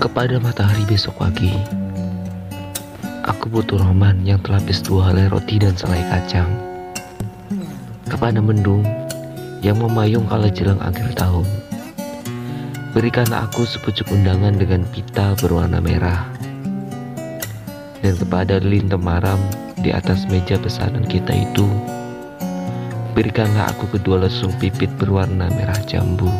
Kepada matahari besok pagi, aku butuh roman yang terlapis dua helai roti dan selai kacang. Kepada mendung yang memayung kala jelang akhir tahun, berikanlah aku sepucuk undangan dengan pita berwarna merah. Dan kepada lilin temaram di atas meja pesanan kita itu, berikanlah aku kedua lesung pipit berwarna merah jambu.